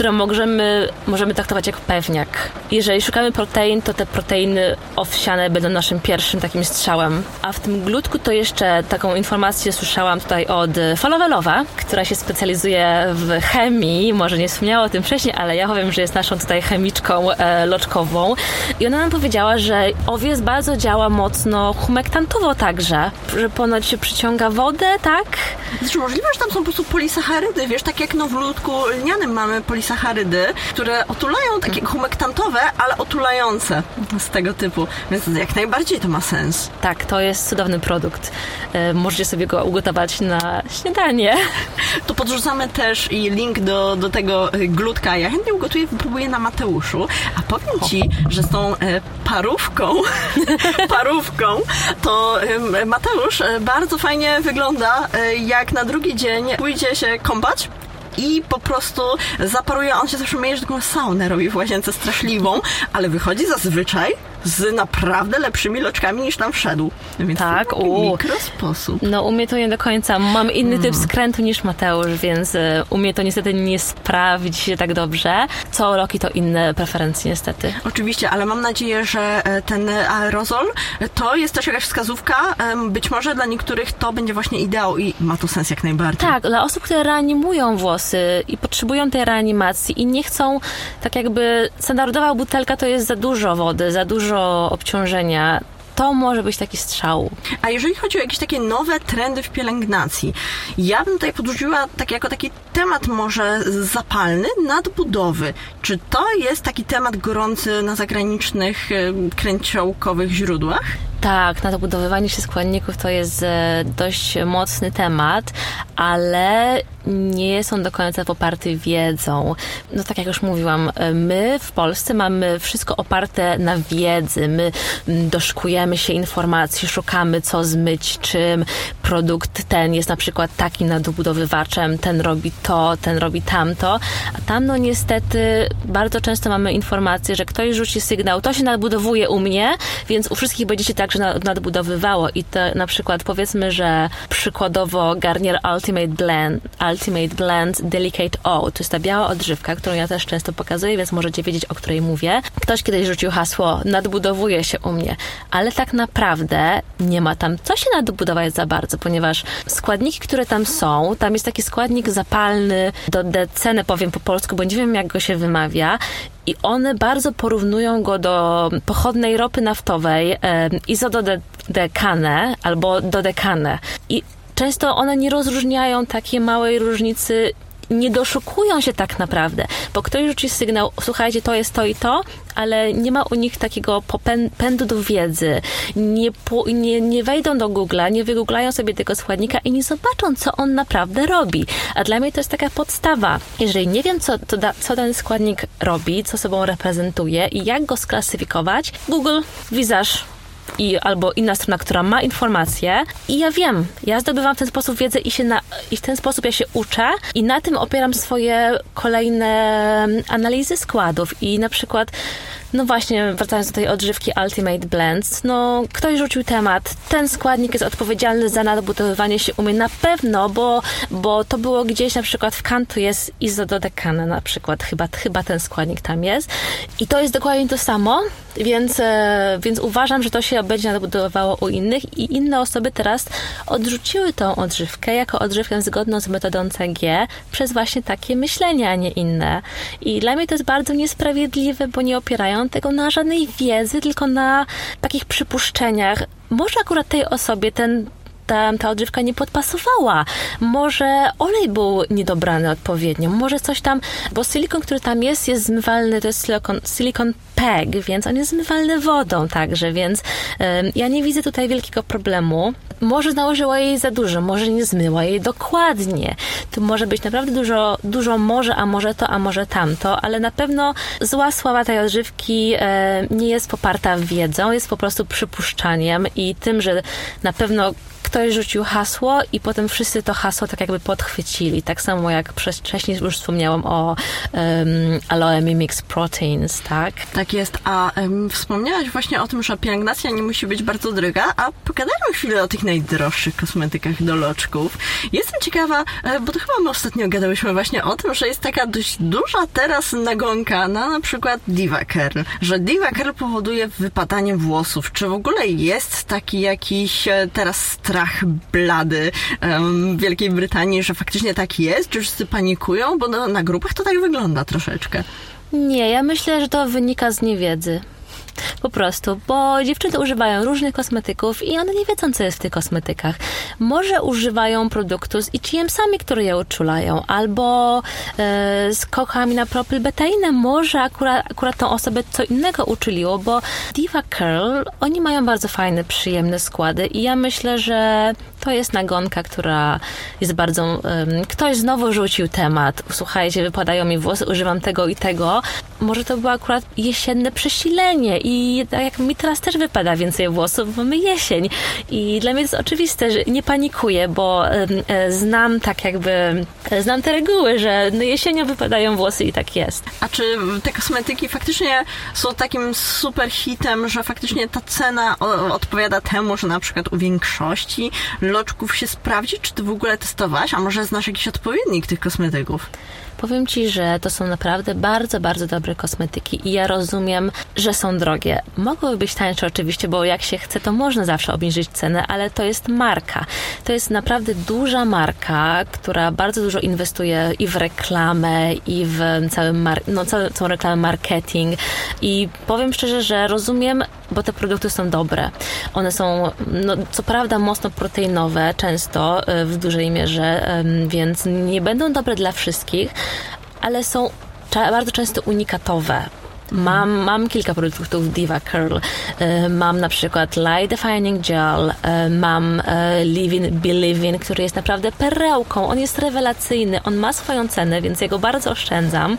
które możemy, możemy traktować jak pewniak. Jeżeli szukamy protein, to te proteiny owsiane będą naszym pierwszym takim strzałem. A w tym glutku to jeszcze taką informację słyszałam tutaj od Falowelowa, która się specjalizuje w chemii. Może nie wspomniała o tym wcześniej, ale ja powiem, że jest naszą tutaj chemiczką e, loczkową. I ona nam powiedziała, że owiec bardzo działa mocno humektantowo także, że ponoć się przyciąga wodę, tak? Znaczy możliwe, że tam są po prostu polisacharydy, wiesz, tak jak no w ludku lnianym mamy polisacharydy, które otulają, takie humektantowe, ale otulające z tego typu. Więc jak najbardziej to ma sens. Tak, to jest cudowny produkt. E, możecie sobie go ugotować na śniadanie. To podrzucamy też i link do, do tego y, glutka. Ja chętnie ugotuję, wypróbuję na Mateuszu. A powiem Ci, że z tą e, parówką, parówką, to Mateusz e, bardzo fajnie wygląda, e, jak na drugi dzień pójdzie się kąpać. I po prostu zaparuje, on się zawsze myje, że taką saunę robi w łazience straszliwą, ale wychodzi zazwyczaj z naprawdę lepszymi loczkami niż tam wszedł. Więc Tak, u. mikrosposób. No, u mnie to nie do końca. Mam inny typ skrętu niż Mateusz, więc e, u mnie to niestety nie sprawdzi się tak dobrze. Co roki to inne preferencje niestety. Oczywiście, ale mam nadzieję, że e, ten aerozol e, to jest też jakaś wskazówka. Być może dla niektórych to będzie właśnie ideał i ma to sens jak najbardziej. Tak, dla osób, które reanimują włosy i potrzebują tej reanimacji i nie chcą, tak jakby standardowa butelka to jest za dużo wody, za dużo obciążenia. To może być taki strzał. A jeżeli chodzi o jakieś takie nowe trendy w pielęgnacji, ja bym tutaj podrzuciła tak jako taki temat może zapalny nadbudowy. Czy to jest taki temat gorący na zagranicznych em, kręciołkowych źródłach? Tak, nadobudowywanie się składników to jest e, dość mocny temat, ale nie on do końca poparty wiedzą. No tak jak już mówiłam, my w Polsce mamy wszystko oparte na wiedzy. My doszukujemy się informacji, szukamy co zmyć czym. Produkt ten jest na przykład takim nadobudowywaczem, ten robi to, ten robi tamto. A tam no niestety bardzo często mamy informację, że ktoś rzuci sygnał, to się nadbudowuje u mnie, więc u wszystkich będzie się także na- nadbudowywało. I to na przykład powiedzmy, że przykładowo Garnier Ultimate Blend, Ultimate Blend Delicate O, to jest ta biała odżywka, którą ja też często pokazuję, więc możecie wiedzieć, o której mówię. Ktoś kiedyś rzucił hasło, nadbudowuje się u mnie, ale tak naprawdę nie ma tam co się nadbudować za bardzo, ponieważ składniki, które tam są, tam jest taki składnik zapalny, do decenę powiem po polsku, bo nie wiem jak go się wymawia, i one bardzo porównują go do pochodnej ropy naftowej, e, izododekane albo dodekane. I często one nie rozróżniają takiej małej różnicy nie doszukują się tak naprawdę, bo ktoś rzuci sygnał, słuchajcie, to jest to i to, ale nie ma u nich takiego pędu do wiedzy. Nie, nie, nie wejdą do Google'a, nie wygooglają sobie tego składnika i nie zobaczą, co on naprawdę robi. A dla mnie to jest taka podstawa. Jeżeli nie wiem, co, da, co ten składnik robi, co sobą reprezentuje i jak go sklasyfikować, Google, Visage, i albo inna strona, która ma informacje. I ja wiem, ja zdobywam w ten sposób wiedzę i, się na, i w ten sposób ja się uczę i na tym opieram swoje kolejne analizy składów. I na przykład no właśnie, wracając do tej odżywki Ultimate Blends, no ktoś rzucił temat, ten składnik jest odpowiedzialny za nadbudowywanie się umie na pewno, bo, bo to było gdzieś na przykład w kantu jest izododekane na przykład, chyba, chyba ten składnik tam jest. I to jest dokładnie to samo, więc, e, więc uważam, że to się będzie nadbudowywało u innych i inne osoby teraz odrzuciły tą odżywkę jako odżywkę zgodną z metodą CG przez właśnie takie myślenie, a nie inne. I dla mnie to jest bardzo niesprawiedliwe, bo nie opierają tego na żadnej wiedzy, tylko na takich przypuszczeniach. Może akurat tej osobie ten ta, ta odżywka nie podpasowała. Może olej był niedobrany odpowiednio, może coś tam, bo silikon, który tam jest, jest zmywalny, to jest silikon, silikon PEG, więc on jest zmywalny wodą także, więc ja nie widzę tutaj wielkiego problemu. Może nałożyła jej za dużo, może nie zmyła jej dokładnie. Tu może być naprawdę dużo, dużo może, a może to, a może tamto, ale na pewno zła sława tej odżywki e, nie jest poparta wiedzą, jest po prostu przypuszczaniem i tym, że na pewno ktoś rzucił hasło i potem wszyscy to hasło tak jakby podchwycili. Tak samo jak wcześniej już wspomniałam o um, aloe mimics proteins, tak? Tak jest. A um, wspomniałaś właśnie o tym, że pielęgnacja nie musi być bardzo droga, a pogadajmy chwilę o tych najdroższych kosmetykach do loczków. Jestem ciekawa, e, bo to chyba my ostatnio gadałyśmy właśnie o tym, że jest taka dość duża teraz nagonka na na przykład Diva Curl, że Diva Curl powoduje wypadanie włosów. Czy w ogóle jest taki jakiś e, teraz strach strach blady um, Wielkiej Brytanii, że faktycznie tak jest? Czy wszyscy panikują? Bo no, na grupach to tak wygląda troszeczkę. Nie, ja myślę, że to wynika z niewiedzy. Po prostu, bo dziewczyny używają różnych kosmetyków i one nie wiedzą, co jest w tych kosmetykach. Może używają produktu z ICM-sami, które je uczulają, albo e, z kochami na propylbeteinę. Może akurat, akurat tą osobę co innego uczyliło, bo Diva Curl, oni mają bardzo fajne, przyjemne składy i ja myślę, że to jest nagonka, która jest bardzo... Um, ktoś znowu rzucił temat. Słuchajcie, wypadają mi włosy, używam tego i tego. Może to było akurat jesienne przesilenie i tak jak mi teraz też wypada więcej włosów, mamy jesień. I dla mnie jest oczywiste, że nie panikuję, bo um, znam tak jakby... E, znam te reguły, że no jesienią wypadają włosy i tak jest. A czy te kosmetyki faktycznie są takim super hitem, że faktycznie ta cena odpowiada temu, że na przykład u większości loczków się sprawdzi? Czy ty w ogóle testowałaś? A może znasz jakiś odpowiednik tych kosmetyków? Powiem Ci, że to są naprawdę bardzo, bardzo dobre kosmetyki i ja rozumiem, że są drogie. Mogłyby być tańsze oczywiście, bo jak się chce, to można zawsze obniżyć cenę, ale to jest marka. To jest naprawdę duża marka, która bardzo dużo inwestuje i w reklamę, i w cały mar- no, całą, całą reklamę marketing i powiem szczerze, że rozumiem, bo te produkty są dobre. One są, no, co prawda, mocno proteinowe, często e, w dużej mierze, więc nie będą dobre dla wszystkich, ale są bardzo często unikatowe. Mam, mam kilka produktów Diva Curl. E, mam na przykład Light Defining Gel, e, mam Living Believing, który jest naprawdę perełką. On jest rewelacyjny, on ma swoją cenę, więc ja go bardzo oszczędzam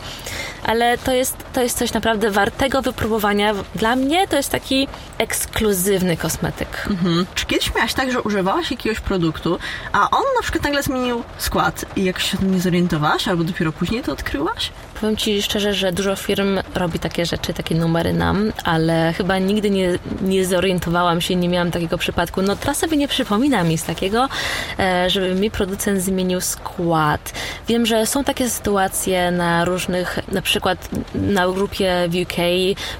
ale to jest, to jest coś naprawdę wartego wypróbowania. Dla mnie to jest taki ekskluzywny kosmetyk. Mhm. Czy kiedyś miałaś tak, że używałaś jakiegoś produktu, a on na przykład nagle zmienił skład i jakoś się nie zorientowałaś, albo dopiero później to odkryłaś? Powiem Ci szczerze, że dużo firm robi takie rzeczy, takie numery nam, ale chyba nigdy nie, nie zorientowałam się, nie miałam takiego przypadku. No teraz sobie nie przypomina mi z takiego, e, żeby mi producent zmienił skład. Wiem, że są takie sytuacje na różnych, na przykład na grupie w UK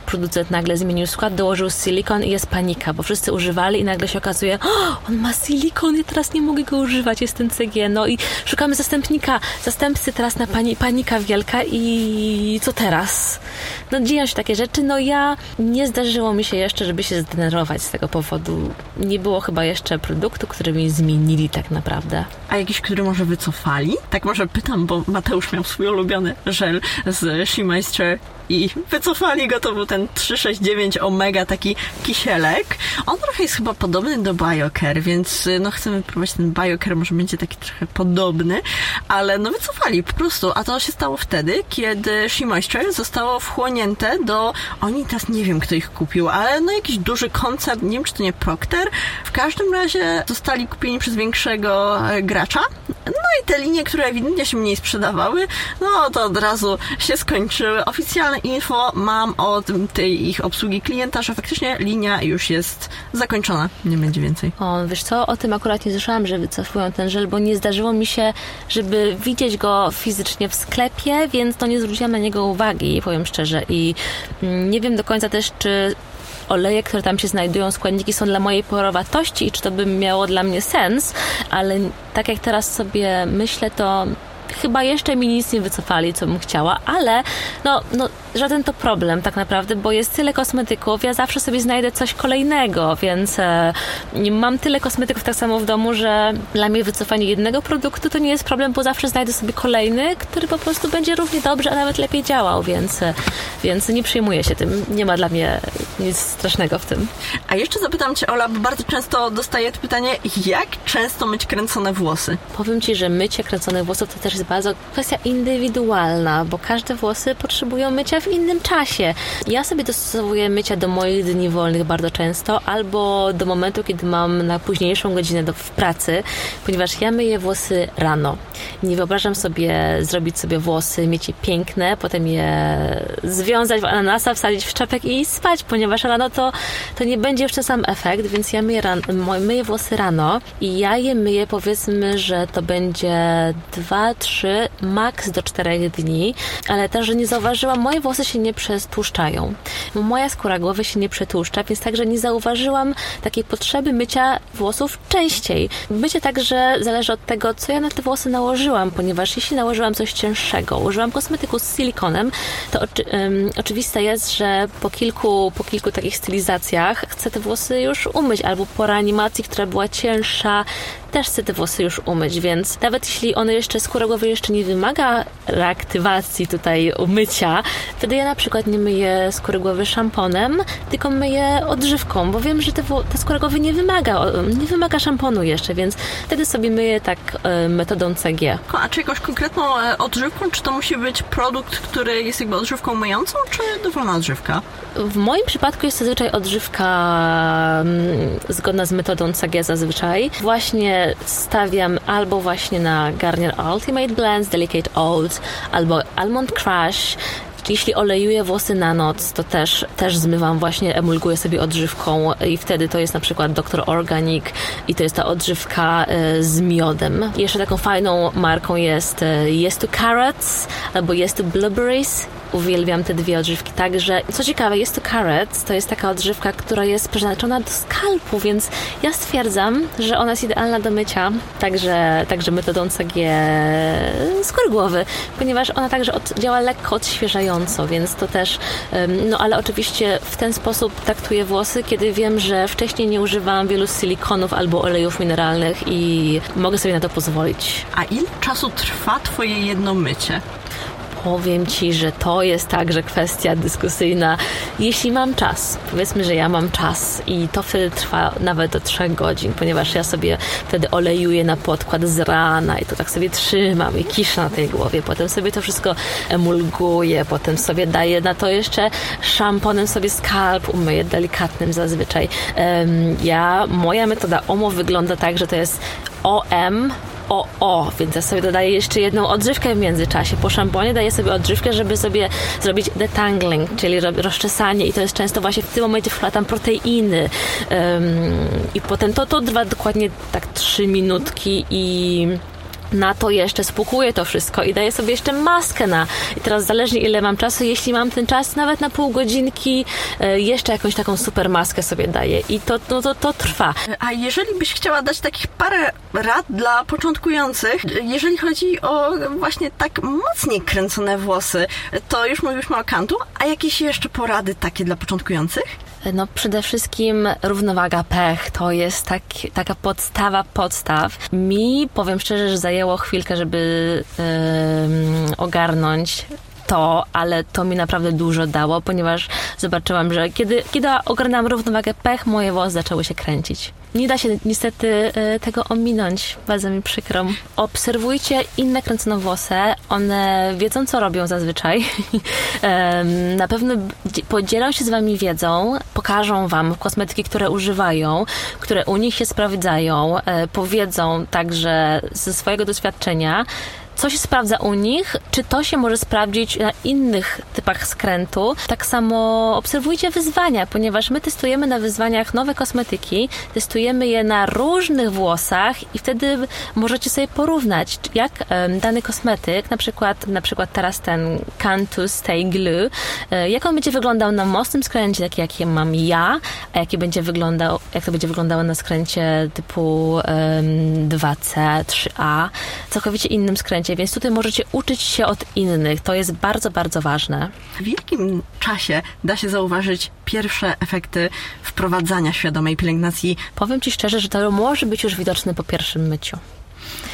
producent nagle zmienił skład, dołożył silikon i jest panika, bo wszyscy używali i nagle się okazuje, oh, on ma silikon, ja teraz nie mogę go używać, jest ten CG. No i szukamy zastępnika, zastępcy teraz na pani, panika wielka i co teraz? No dzieją się takie rzeczy, no ja nie zdarzyło mi się jeszcze, żeby się zdenerwować z tego powodu. Nie było chyba jeszcze produktu, który mi zmienili tak naprawdę. A jakiś, który może wycofali? Tak może pytam, bo Mateusz miał swój ulubiony żel z Shemeister i wycofali go, to był ten 369 Omega, taki kisielek. On trochę jest chyba podobny do Biocare, więc no chcemy próbować ten Biocare, może będzie taki trochę podobny, ale no wycofali po prostu, a to się stało wtedy, kiedy She Moisture zostało wchłonięte do, oni teraz nie wiem kto ich kupił, ale no jakiś duży koncert, nie wiem czy to nie Procter, w każdym razie zostali kupieni przez większego e, gracza, no i te linie, które ewidentnie się mniej sprzedawały, no to od razu się skończyły. Oficjalne info mam od tej ich obsługi klienta, że faktycznie linia już jest zakończona. Nie będzie więcej. O, wiesz co, o tym akurat nie słyszałam, że wycofują ten żel, bo nie zdarzyło mi się, żeby widzieć go fizycznie w sklepie, więc to nie zwróciłam na niego uwagi, powiem szczerze. I mm, nie wiem do końca też, czy oleje, które tam się znajdują, składniki są dla mojej porowatości i czy to by miało dla mnie sens, ale tak jak teraz sobie myślę, to chyba jeszcze mi nic nie wycofali, co bym chciała, ale no, no żaden to problem tak naprawdę, bo jest tyle kosmetyków, ja zawsze sobie znajdę coś kolejnego, więc e, mam tyle kosmetyków tak samo w domu, że dla mnie wycofanie jednego produktu to nie jest problem, bo zawsze znajdę sobie kolejny, który po prostu będzie równie dobrze, a nawet lepiej działał, więc, e, więc nie przejmuję się tym. Nie ma dla mnie nic strasznego w tym. A jeszcze zapytam Cię, Ola, bo bardzo często dostaję pytanie, jak często myć kręcone włosy? Powiem Ci, że mycie kręconych włosów to też jest bardzo kwestia indywidualna, bo każde włosy potrzebują mycia w innym czasie. Ja sobie dostosowuję mycia do moich dni wolnych bardzo często, albo do momentu, kiedy mam na późniejszą godzinę do, w pracy, ponieważ ja myję włosy rano. Nie wyobrażam sobie zrobić sobie włosy, mieć je piękne, potem je związać w ananasa, wsadzić w czapek i spać, ponieważ rano to, to nie będzie już ten sam efekt, więc ja myję, ran, myję włosy rano i ja je myję powiedzmy, że to będzie 2-3 maks do 4 dni, ale też, że nie zauważyłam, moje włosy się nie przetłuszczają. Moja skóra głowy się nie przetłuszcza, więc także nie zauważyłam takiej potrzeby mycia włosów częściej. Mycie także zależy od tego, co ja na te włosy nałożyłam, ponieważ jeśli nałożyłam coś cięższego, użyłam kosmetyku z silikonem, to oczy, um, oczywiste jest, że po kilku, po kilku takich stylizacjach chcę te włosy już umyć, albo po reanimacji, która była cięższa, też chcę te włosy już umyć, więc nawet jeśli one jeszcze, skóra głowy jeszcze nie wymaga reaktywacji tutaj umycia, wtedy ja na przykład nie myję skóry głowy szamponem, tylko myję odżywką, bo wiem, że te, ta skóra głowy nie wymaga, nie wymaga szamponu jeszcze, więc wtedy sobie myję tak e, metodą CG. A czy jakąś konkretną e, odżywką, czy to musi być produkt, który jest jakby odżywką myjącą, czy dowolna odżywka? W moim przypadku jest zazwyczaj odżywka mm, zgodna z metodą CG zazwyczaj. Właśnie stawiam albo właśnie na Garnier Ultimate Blends, Delicate Oats, albo Almond Crush, jeśli olejuję włosy na noc, to też, też zmywam właśnie, emulguję sobie odżywką i wtedy to jest na przykład Dr. Organic i to jest ta odżywka e, z miodem. Jeszcze taką fajną marką jest Yes to Carrots albo Yes to Blueberries uwielbiam te dwie odżywki. Także, co ciekawe, jest to carrot, to jest taka odżywka, która jest przeznaczona do skalpu, więc ja stwierdzam, że ona jest idealna do mycia, także, także metodą CG skóry głowy, ponieważ ona także od, działa lekko odświeżająco, więc to też, no ale oczywiście w ten sposób traktuję włosy, kiedy wiem, że wcześniej nie używałam wielu silikonów albo olejów mineralnych i mogę sobie na to pozwolić. A ile czasu trwa Twoje jedno mycie? Powiem Ci, że to jest także kwestia dyskusyjna. Jeśli mam czas, powiedzmy, że ja mam czas i to wtedy trwa nawet do 3 godzin, ponieważ ja sobie wtedy olejuję na podkład z rana i to tak sobie trzymam i kiszę na tej głowie. Potem sobie to wszystko emulguję, potem sobie daję na to jeszcze szamponem sobie skalp umyję, delikatnym zazwyczaj. Ja, moja metoda OMO wygląda tak, że to jest OM o, o, więc ja sobie dodaję jeszcze jedną odżywkę w międzyczasie. Po szamponie daję sobie odżywkę, żeby sobie zrobić detangling, czyli rozczesanie i to jest często właśnie w tym momencie wkładam proteiny um, i potem to, to trwa dokładnie tak 3 minutki i na to jeszcze spłukuję to wszystko i daję sobie jeszcze maskę na. I teraz zależnie ile mam czasu, jeśli mam ten czas, nawet na pół godzinki, e, jeszcze jakąś taką super maskę sobie daję. I to, no, to, to trwa. A jeżeli byś chciała dać takich parę rad dla początkujących, jeżeli chodzi o właśnie tak mocniej kręcone włosy, to już mówiliśmy o kantu, a jakieś jeszcze porady takie dla początkujących? No przede wszystkim równowaga pech to jest tak, taka podstawa podstaw. Mi, powiem szczerze, że zajęło chwilkę, żeby yy, ogarnąć to, ale to mi naprawdę dużo dało, ponieważ zobaczyłam, że kiedy, kiedy ogarnęłam równowagę pech, moje włosy zaczęły się kręcić. Nie da się niestety e, tego ominąć, bardzo mi przykro. Obserwujcie inne kręconowłose, one wiedzą, co robią zazwyczaj. Na pewno podzielą się z wami wiedzą, pokażą wam kosmetyki, które używają, które u nich się sprawdzają, e, powiedzą także ze swojego doświadczenia, co się sprawdza u nich, czy to się może sprawdzić na innych typach skrętu. Tak samo obserwujcie wyzwania, ponieważ my testujemy na wyzwaniach nowe kosmetyki, testujemy je na różnych włosach i wtedy możecie sobie porównać, jak dany kosmetyk, na przykład, na przykład teraz ten Cantus Stay Glue, e, jak on będzie wyglądał na mocnym skręcie, taki jaki mam ja, a jaki będzie wyglądał, jak to będzie wyglądało na skręcie typu um, 2C, 3A, całkowicie innym skręcie więc tutaj możecie uczyć się od innych. To jest bardzo, bardzo ważne. W jakim czasie da się zauważyć pierwsze efekty wprowadzania świadomej pielęgnacji? Powiem Ci szczerze, że to może być już widoczne po pierwszym myciu.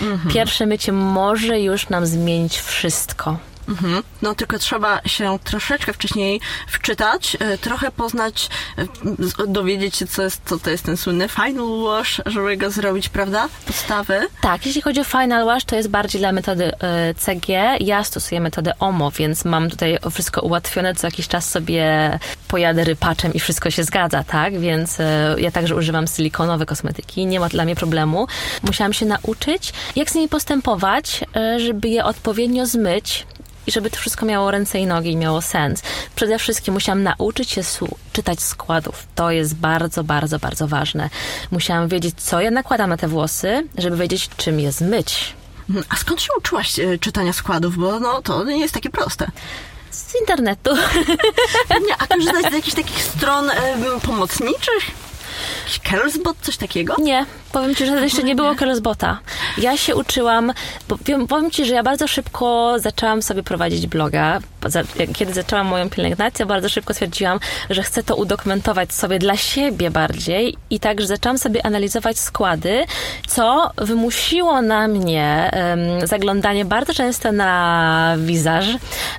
Mhm. Pierwsze mycie może już nam zmienić wszystko. Mhm. No tylko trzeba się troszeczkę wcześniej wczytać, e, trochę poznać, e, dowiedzieć się, co, jest, co to jest ten słynny final wash, żeby go zrobić, prawda? Podstawy. Tak, jeśli chodzi o final wash, to jest bardziej dla metody e, CG. Ja stosuję metodę OMO, więc mam tutaj wszystko ułatwione. Co jakiś czas sobie pojadę rypaczem i wszystko się zgadza, tak? Więc ja także używam silikonowe kosmetyki. Nie ma dla mnie problemu. Musiałam się nauczyć, jak z nimi postępować, żeby je odpowiednio zmyć i żeby to wszystko miało ręce i nogi i miało sens. Przede wszystkim musiałam nauczyć się czytać składów. To jest bardzo, bardzo, bardzo ważne. Musiałam wiedzieć, co ja nakładam na te włosy, żeby wiedzieć, czym je zmyć. Mhm. A skąd się uczyłaś e, czytania składów? Bo no, to nie jest takie proste z internetu. Nie, a korzystać z jakichś takich stron pomocniczych? Carlsbot, coś takiego? Nie, powiem Ci, że jeszcze nie było Carlsbota. Ja się uczyłam, powiem Ci, że ja bardzo szybko zaczęłam sobie prowadzić bloga. Kiedy zaczęłam moją pielęgnację, bardzo szybko stwierdziłam, że chcę to udokumentować sobie dla siebie bardziej i także zaczęłam sobie analizować składy, co wymusiło na mnie um, zaglądanie bardzo często na wizaż,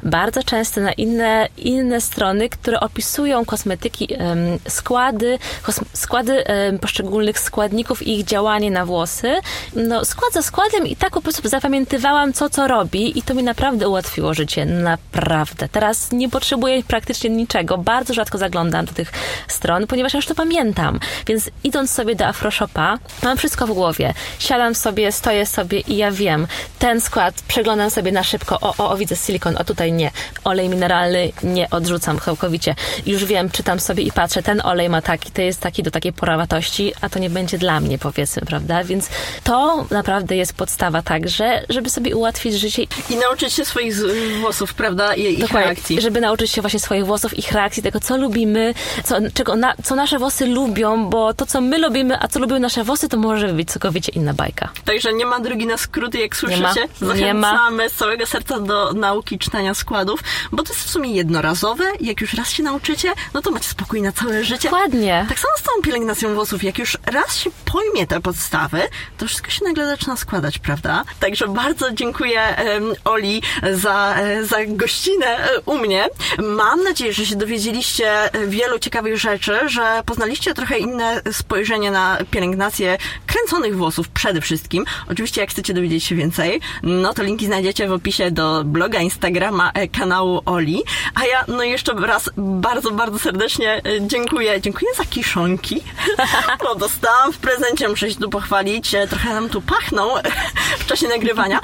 bardzo często na inne, inne strony, które opisują kosmetyki, um, składy, kosme składy um, poszczególnych składników i ich działanie na włosy. No, skład za składem i tak po prostu zapamiętywałam, co co robi i to mi naprawdę ułatwiło życie. Naprawdę. Teraz nie potrzebuję praktycznie niczego. Bardzo rzadko zaglądam do tych stron, ponieważ ja już to pamiętam. Więc idąc sobie do Afroshopa, mam wszystko w głowie. Siadam sobie, stoję sobie i ja wiem, ten skład przeglądam sobie na szybko. O, o, o widzę silikon, o tutaj nie. Olej mineralny nie odrzucam całkowicie. Już wiem, czytam sobie i patrzę, ten olej ma taki, to jest taki do takiej porawatości, a to nie będzie dla mnie, powiedzmy, prawda? Więc to naprawdę jest podstawa także, żeby sobie ułatwić życie. I nauczyć się swoich włosów, prawda? I ich Dokładnie, reakcji. Żeby nauczyć się właśnie swoich włosów, ich reakcji, tego, co lubimy, co, czego na, co nasze włosy lubią, bo to, co my lubimy, a co lubią nasze włosy, to może być całkowicie inna bajka. Także nie ma drogi na skróty, jak słyszycie. Nie ma. Zachęcamy z całego serca do nauki czytania składów, bo to jest w sumie jednorazowe. Jak już raz się nauczycie, no to macie spokój na całe życie. Dokładnie. Tak samo z tą pielęgnacją włosów. Jak już raz się pojmie te podstawy, to wszystko się nagle zaczyna składać, prawda? Także bardzo dziękuję um, Oli za, e, za gościnę e, u mnie. Mam nadzieję, że się dowiedzieliście wielu ciekawych rzeczy, że poznaliście trochę inne spojrzenie na pielęgnację kręconych włosów przede wszystkim. Oczywiście jak chcecie dowiedzieć się więcej, no to linki znajdziecie w opisie do bloga, Instagrama, e, kanału Oli. A ja no jeszcze raz bardzo, bardzo serdecznie dziękuję. Dziękuję za kiszonki, bo dostałam w prezencie, muszę się tu pochwalić. Trochę nam tu pachną w czasie nagrywania.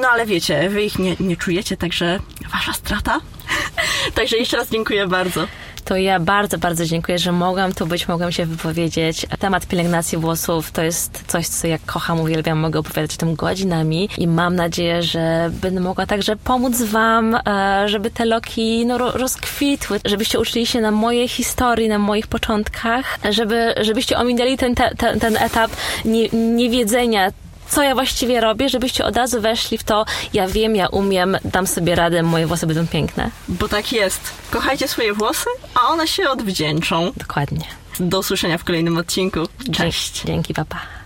No ale wiecie, wy ich nie, nie czujecie, także wasza strata. Także jeszcze raz dziękuję bardzo to ja bardzo, bardzo dziękuję, że mogłam tu być, mogłam się wypowiedzieć. Temat pielęgnacji włosów to jest coś, co ja kocham, uwielbiam, mogę opowiadać o tym godzinami i mam nadzieję, że będę mogła także pomóc Wam, e, żeby te loki no, rozkwitły, żebyście uczyli się na mojej historii, na moich początkach, żeby, żebyście ominęli ten, ten, ten etap nie, niewiedzenia co ja właściwie robię, żebyście od razu weszli w to, ja wiem, ja umiem, dam sobie radę, moje włosy będą piękne. Bo tak jest. Kochajcie swoje włosy, a one się odwdzięczą. Dokładnie. Do usłyszenia w kolejnym odcinku. Cześć. Dzięki, papa.